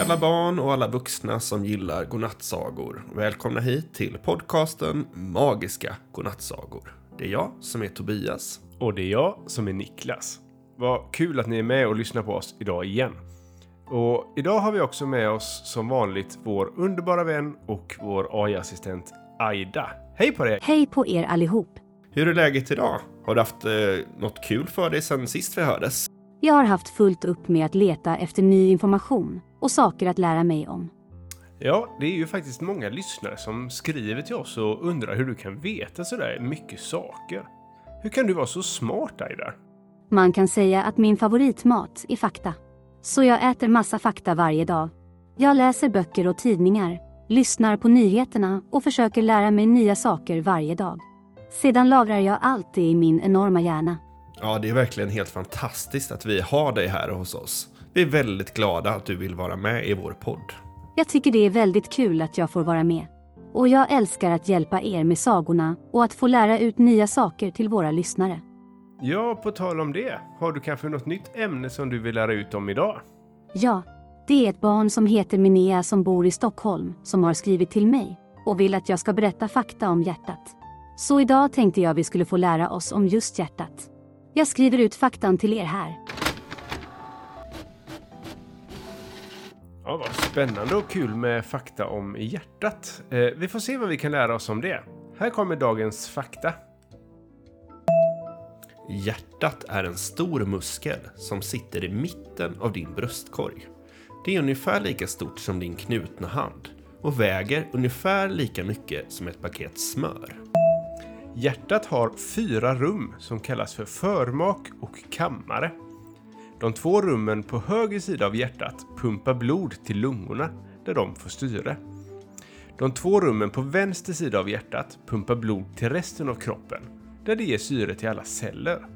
alla barn och alla vuxna som gillar godnattsagor. Välkomna hit till podcasten Magiska godnattsagor. Det är jag som är Tobias. Och det är jag som är Niklas. Vad kul att ni är med och lyssnar på oss idag igen. Och idag har vi också med oss som vanligt vår underbara vän och vår AI-assistent Aida. Hej på dig! Hej på er allihop! Hur är läget idag? Har du haft eh, något kul för dig sen sist vi hördes? Jag har haft fullt upp med att leta efter ny information och saker att lära mig om. Ja, det är ju faktiskt många lyssnare som skriver till oss och undrar hur du kan veta sådär mycket saker. Hur kan du vara så smart, Aida? Man kan säga att min favoritmat är fakta. Så jag äter massa fakta varje dag. Jag läser böcker och tidningar, lyssnar på nyheterna och försöker lära mig nya saker varje dag. Sedan lagrar jag allt det i min enorma hjärna. Ja, det är verkligen helt fantastiskt att vi har dig här hos oss. Vi är väldigt glada att du vill vara med i vår podd. Jag tycker det är väldigt kul att jag får vara med. Och jag älskar att hjälpa er med sagorna och att få lära ut nya saker till våra lyssnare. Ja, på tal om det. Har du kanske något nytt ämne som du vill lära ut om idag? Ja, det är ett barn som heter Minea som bor i Stockholm som har skrivit till mig och vill att jag ska berätta fakta om hjärtat. Så idag tänkte jag vi skulle få lära oss om just hjärtat. Jag skriver ut faktan till er här. Ja, vad spännande och kul med fakta om hjärtat. Eh, vi får se vad vi kan lära oss om det. Här kommer dagens fakta. Hjärtat är en stor muskel som sitter i mitten av din bröstkorg. Det är ungefär lika stort som din knutna hand och väger ungefär lika mycket som ett paket smör. Hjärtat har fyra rum som kallas för förmak och kammare. De två rummen på höger sida av hjärtat pumpar blod till lungorna där de får styre. De två rummen på vänster sida av hjärtat pumpar blod till resten av kroppen där det ger syre till alla celler.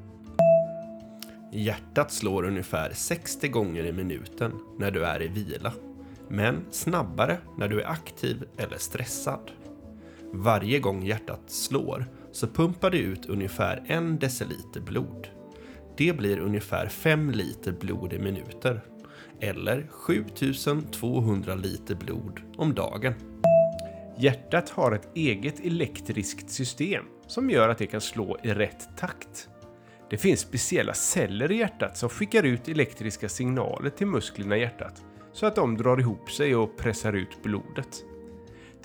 Hjärtat slår ungefär 60 gånger i minuten när du är i vila, men snabbare när du är aktiv eller stressad. Varje gång hjärtat slår så pumpar det ut ungefär en deciliter blod. Det blir ungefär 5 liter blod i minuter, eller 7200 liter blod om dagen. Hjärtat har ett eget elektriskt system som gör att det kan slå i rätt takt. Det finns speciella celler i hjärtat som skickar ut elektriska signaler till musklerna i hjärtat så att de drar ihop sig och pressar ut blodet.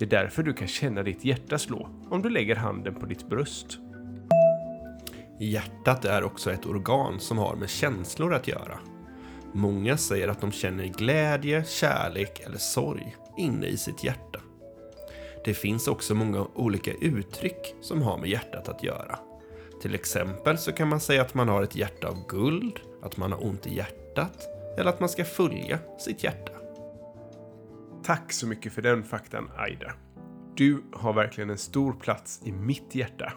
Det är därför du kan känna ditt hjärta slå om du lägger handen på ditt bröst. Hjärtat är också ett organ som har med känslor att göra. Många säger att de känner glädje, kärlek eller sorg inne i sitt hjärta. Det finns också många olika uttryck som har med hjärtat att göra. Till exempel så kan man säga att man har ett hjärta av guld, att man har ont i hjärtat eller att man ska följa sitt hjärta. Tack så mycket för den faktan, Aida. Du har verkligen en stor plats i mitt hjärta.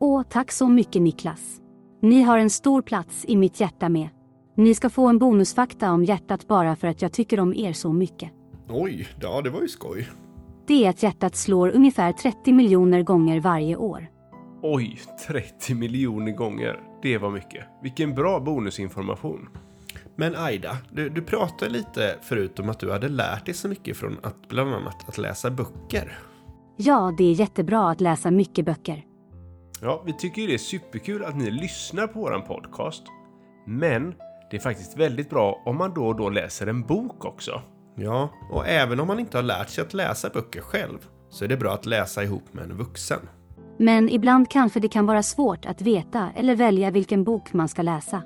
Åh, tack så mycket Niklas. Ni har en stor plats i mitt hjärta med. Ni ska få en bonusfakta om hjärtat bara för att jag tycker om er så mycket. Oj, ja det var ju skoj. Det är att hjärtat slår ungefär 30 miljoner gånger varje år. Oj, 30 miljoner gånger. Det var mycket. Vilken bra bonusinformation. Men Aida, du, du pratade lite förut om att du hade lärt dig så mycket från att bland annat att läsa böcker. Ja, det är jättebra att läsa mycket böcker. Ja, vi tycker ju det är superkul att ni lyssnar på våran podcast. Men det är faktiskt väldigt bra om man då och då läser en bok också. Ja, och även om man inte har lärt sig att läsa böcker själv så är det bra att läsa ihop med en vuxen. Men ibland kanske det kan vara svårt att veta eller välja vilken bok man ska läsa.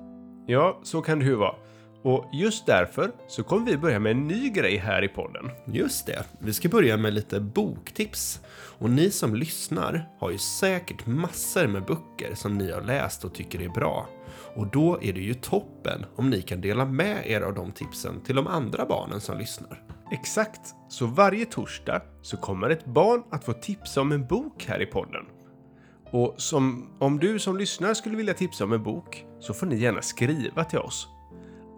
Ja, så kan det ju vara. Och just därför så kommer vi börja med en ny grej här i podden. Just det, vi ska börja med lite boktips. Och ni som lyssnar har ju säkert massor med böcker som ni har läst och tycker är bra. Och då är det ju toppen om ni kan dela med er av de tipsen till de andra barnen som lyssnar. Exakt, så varje torsdag så kommer ett barn att få tipsa om en bok här i podden. Och som, om du som lyssnar skulle vilja tipsa om en bok så får ni gärna skriva till oss.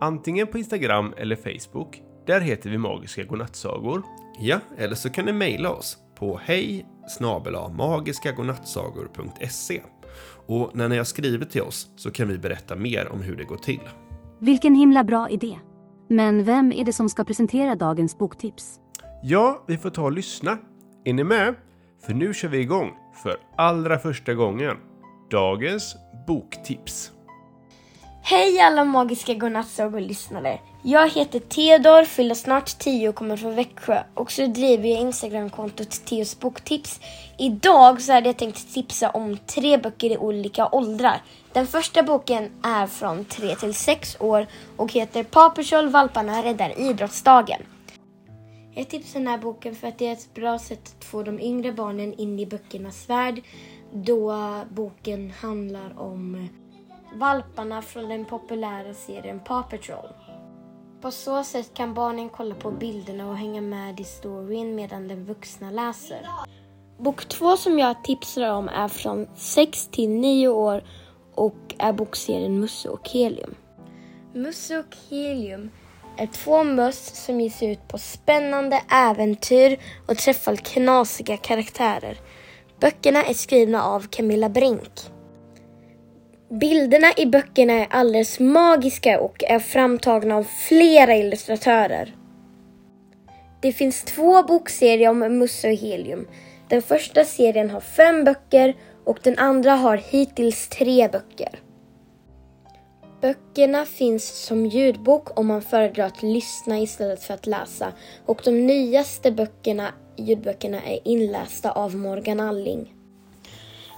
Antingen på Instagram eller Facebook. Där heter vi Magiska Godnattsagor. Ja, eller så kan ni mejla oss på hej magiskagodnattsagor.se och när ni har skrivit till oss så kan vi berätta mer om hur det går till. Vilken himla bra idé! Men vem är det som ska presentera dagens boktips? Ja, vi får ta och lyssna. Är ni med? För nu kör vi igång för allra första gången. Dagens boktips. Hej alla magiska godnattsagor-lyssnare. Jag heter Theodor, fyller snart 10 och kommer från Växjö. Och så driver jag Instagramkontot Theos boktips. Idag så hade jag tänkt tipsa om tre böcker i olika åldrar. Den första boken är från 3 till 6 år och heter Paw Patrol Valparna räddar idrottsdagen. Jag tipsar den här boken för att det är ett bra sätt att få de yngre barnen in i böckernas värld då boken handlar om valparna från den populära serien Paw Patrol. På så sätt kan barnen kolla på bilderna och hänga med i storyn medan den vuxna läser. Bok två som jag tipsar om är från 6 till 9 år och är bokserien Musse och Helium. Musse och Helium är två möss som ger sig ut på spännande äventyr och träffar knasiga karaktärer. Böckerna är skrivna av Camilla Brink. Bilderna i böckerna är alldeles magiska och är framtagna av flera illustratörer. Det finns två bokserier om Musse och Helium. Den första serien har fem böcker och den andra har hittills tre böcker. Böckerna finns som ljudbok om man föredrar att lyssna istället för att läsa och de nyaste böckerna, ljudböckerna är inlästa av Morgan Alling.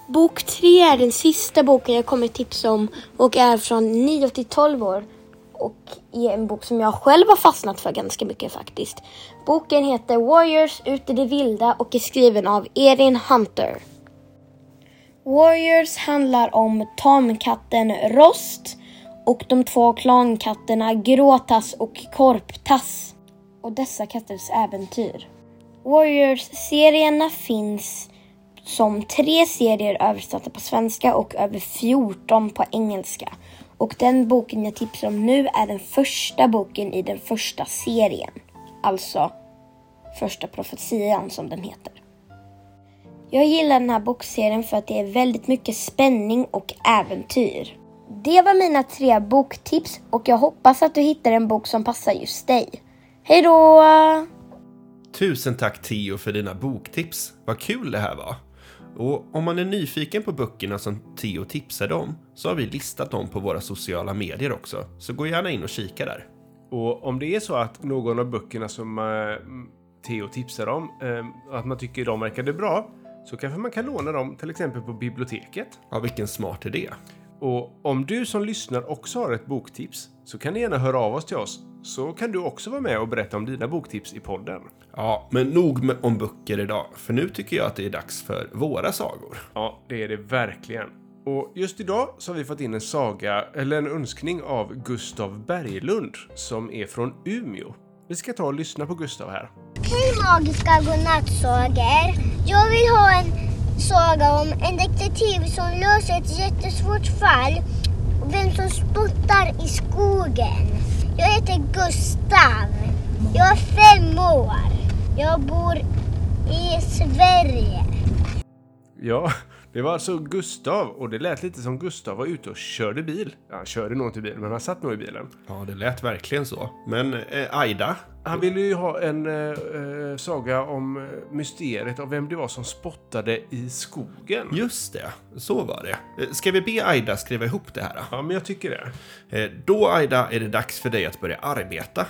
Bok tre är den sista boken jag kommer tipsa om och är från 9 till 12 år och är en bok som jag själv har fastnat för ganska mycket faktiskt. Boken heter Warriors ut i det vilda och är skriven av Erin Hunter. Warriors handlar om tamkatten Rost och de två klankatterna Gråtass och Korptass och dessa katters äventyr. Warriors-serierna finns som tre serier översatta på svenska och över 14 på engelska. Och den boken jag tipsar om nu är den första boken i den första serien. Alltså första profetian som den heter. Jag gillar den här bokserien för att det är väldigt mycket spänning och äventyr. Det var mina tre boktips och jag hoppas att du hittar en bok som passar just dig. Hej då! Tusen tack Theo för dina boktips. Vad kul det här var. Och om man är nyfiken på böckerna som Theo tipsade om så har vi listat dem på våra sociala medier också. Så gå gärna in och kika där. Och om det är så att någon av böckerna som eh, Theo tipsar om, eh, att man tycker de verkade bra, så kanske man kan låna dem till exempel på biblioteket. Ja, vilken smart idé. Och om du som lyssnar också har ett boktips så kan ni gärna höra av oss till oss så kan du också vara med och berätta om dina boktips i podden. Ja, men nog med, om böcker idag, för nu tycker jag att det är dags för våra sagor. Ja, det är det verkligen. Och just idag så har vi fått in en saga, eller en önskning av Gustav Berglund som är från Umeå. Vi ska ta och lyssna på Gustav här. Hej magiska godnattsagor! Jag vill ha en saga om en detektiv som löser ett jättesvårt fall och vem som spottar i skogen. Jag heter Gustav. Jag är fem år. Jag bor i Sverige. Ja, det var alltså Gustav och det lät lite som Gustav var ute och körde bil. Ja, han körde nog inte bil, men han satt nog i bilen. Ja, det lät verkligen så. Men eh, Aida? Han ville ju ha en eh, eh, saga om eh, mysteriet av vem det var som spottade i skogen. Just det, så var det. Eh, Ska vi be Aida skriva ihop det här? då? Ja, men jag tycker det. Eh, Då Aida är det dags för dig att börja arbeta.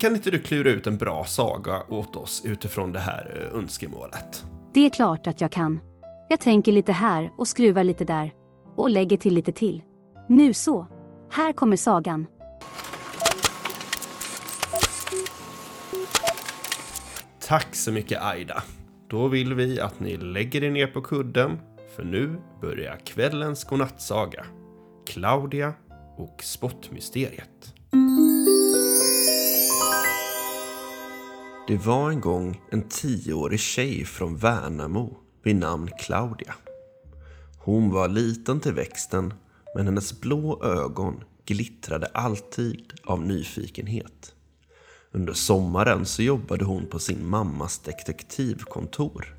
Kan inte du klura ut en bra saga åt oss utifrån det här önskemålet? Det är klart att jag kan. Jag tänker lite här och skruvar lite där. Och lägger till lite till. Nu så. Här kommer sagan. Tack så mycket Aida. Då vill vi att ni lägger er ner på kudden, för nu börjar kvällens godnattsaga. Claudia och spottmysteriet. Det var en gång en tioårig tjej från Värnamo vid namn Claudia. Hon var liten till växten, men hennes blå ögon glittrade alltid av nyfikenhet. Under sommaren så jobbade hon på sin mammas detektivkontor.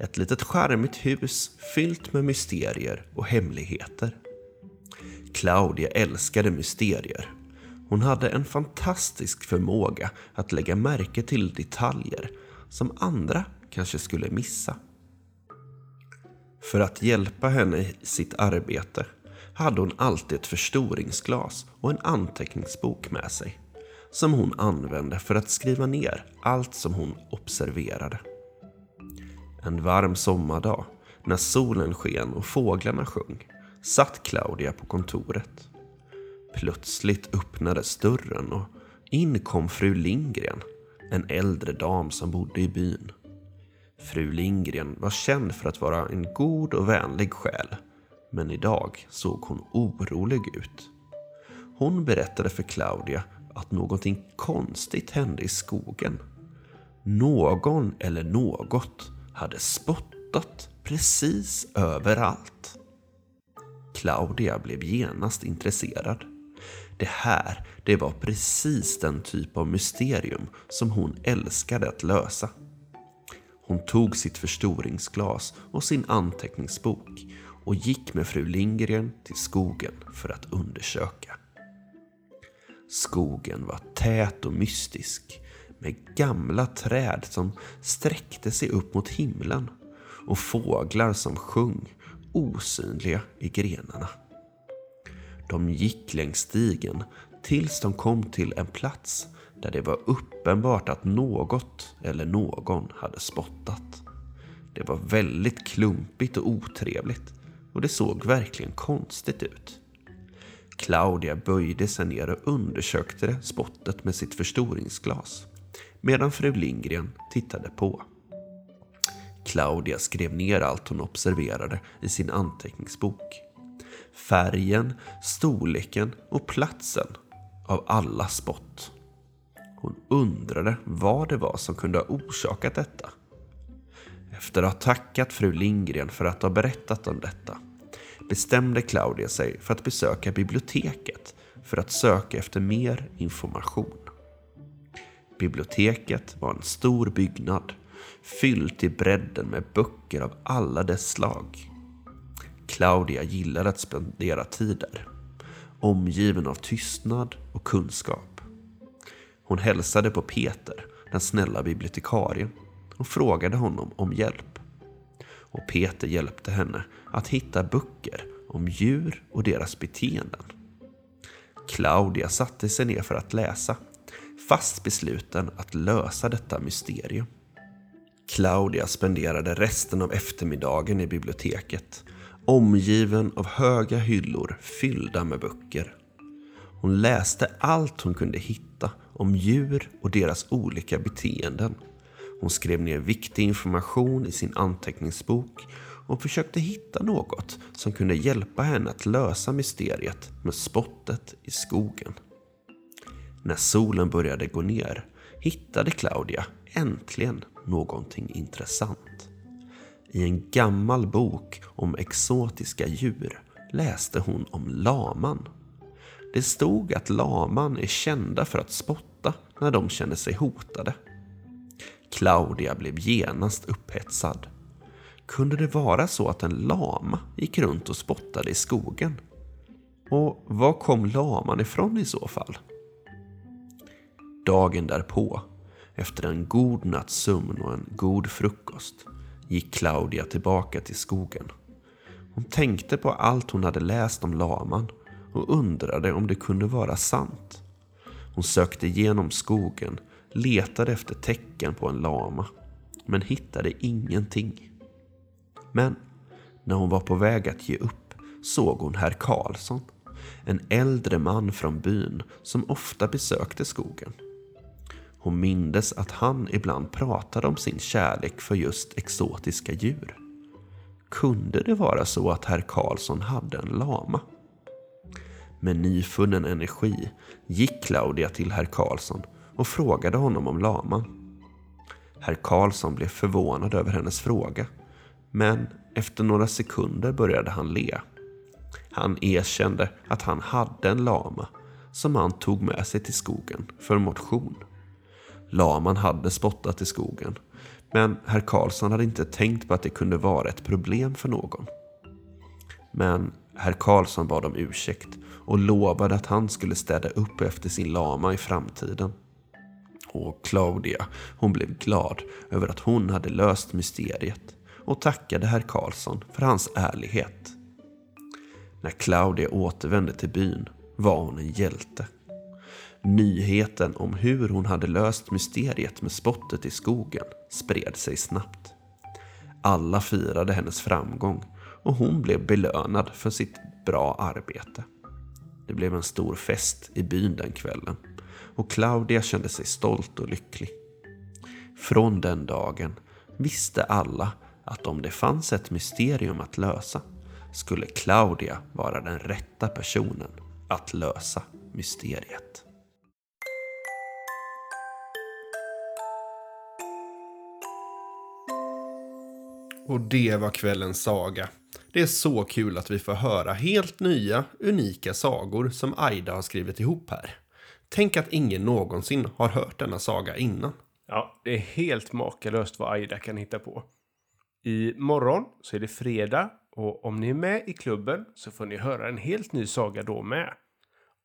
Ett litet charmigt hus fyllt med mysterier och hemligheter. Claudia älskade mysterier Hon hade en fantastisk förmåga att lägga märke till detaljer som andra kanske skulle missa. För att hjälpa henne i sitt arbete hade hon alltid ett förstoringsglas och en anteckningsbok med sig som hon använde för att skriva ner allt som hon observerade. En varm sommardag, när solen sken och fåglarna sjöng, satt Claudia på kontoret. Plötsligt öppnades dörren och in kom fru Lindgren, en äldre dam som bodde i byn. Fru Lindgren var känd för att vara en god och vänlig själ, men idag såg hon orolig ut. Hon berättade för Claudia att någonting konstigt hände i skogen. Någon eller något hade spottat precis överallt. Claudia blev genast intresserad. Det här, det var precis den typ av mysterium som hon älskade att lösa. Hon tog sitt förstoringsglas och sin anteckningsbok och gick med fru Lindgren till skogen för att undersöka. Skogen var tät och mystisk med gamla träd som sträckte sig upp mot himlen och fåglar som sjöng osynliga i grenarna. De gick längs stigen tills de kom till en plats där det var uppenbart att något eller någon hade spottat. Det var väldigt klumpigt och otrevligt och det såg verkligen konstigt ut. Claudia böjde sig ner och undersökte spottet med sitt förstoringsglas medan fru Lindgren tittade på. Claudia skrev ner allt hon observerade i sin anteckningsbok. Färgen, storleken och platsen av alla spott. Hon undrade vad det var som kunde ha orsakat detta. Efter att ha tackat fru Lindgren för att ha berättat om detta bestämde Claudia sig för att besöka biblioteket för att söka efter mer information. Biblioteket var en stor byggnad fylld till bredden med böcker av alla dess slag. Claudia gillade att spendera tid där, omgiven av tystnad och kunskap. Hon hälsade på Peter, den snälla bibliotekarien, och frågade honom om hjälp. Och Peter hjälpte henne att hitta böcker om djur och deras beteenden. Claudia satte sig ner för att läsa, fast besluten att lösa detta mysterium. Claudia spenderade resten av eftermiddagen i biblioteket, omgiven av höga hyllor fyllda med böcker. Hon läste allt hon kunde hitta om djur och deras olika beteenden. Hon skrev ner viktig information i sin anteckningsbok och försökte hitta något som kunde hjälpa henne att lösa mysteriet med spottet i skogen. När solen började gå ner hittade Claudia äntligen någonting intressant. I en gammal bok om exotiska djur läste hon om laman. Det stod att laman är kända för att spotta när de känner sig hotade. Claudia blev genast upphetsad. Kunde det vara så att en lama gick runt och spottade i skogen? Och var kom laman ifrån i så fall? Dagen därpå efter en god natts sömn och en god frukost gick Claudia tillbaka till skogen. Hon tänkte på allt hon hade läst om laman och undrade om det kunde vara sant. Hon sökte igenom skogen, letade efter tecken på en lama, men hittade ingenting. Men när hon var på väg att ge upp såg hon herr Karlsson, en äldre man från byn som ofta besökte skogen. Hon mindes att han ibland pratade om sin kärlek för just exotiska djur. Kunde det vara så att herr Karlsson hade en lama? Med nyfunnen energi gick Claudia till herr Karlsson och frågade honom om laman. Herr Karlsson blev förvånad över hennes fråga, men efter några sekunder började han le. Han erkände att han hade en lama som han tog med sig till skogen för motion. Laman hade spottat i skogen. Men herr Karlsson hade inte tänkt på att det kunde vara ett problem för någon. Men herr Karlsson bad om ursäkt och lovade att han skulle städa upp efter sin lama i framtiden. Och Claudia, hon blev glad över att hon hade löst mysteriet och tackade herr Karlsson för hans ärlighet. När Claudia återvände till byn var hon en hjälte. Nyheten om hur hon hade löst mysteriet med spottet i skogen spred sig snabbt. Alla firade hennes framgång och hon blev belönad för sitt bra arbete. Det blev en stor fest i byn den kvällen och Claudia kände sig stolt och lycklig. Från den dagen visste alla att om det fanns ett mysterium att lösa skulle Claudia vara den rätta personen att lösa mysteriet. Och det var kvällens saga. Det är så kul att vi får höra helt nya, unika sagor som Aida har skrivit ihop här. Tänk att ingen någonsin har hört denna saga innan. Ja, det är helt makalöst vad Aida kan hitta på. I morgon så är det fredag och om ni är med i klubben så får ni höra en helt ny saga då med.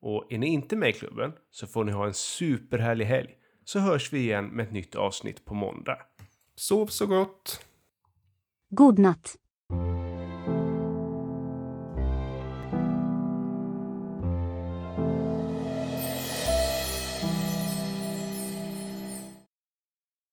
Och är ni inte med i klubben så får ni ha en superhärlig helg. Så hörs vi igen med ett nytt avsnitt på måndag. Sov så gott! God natt.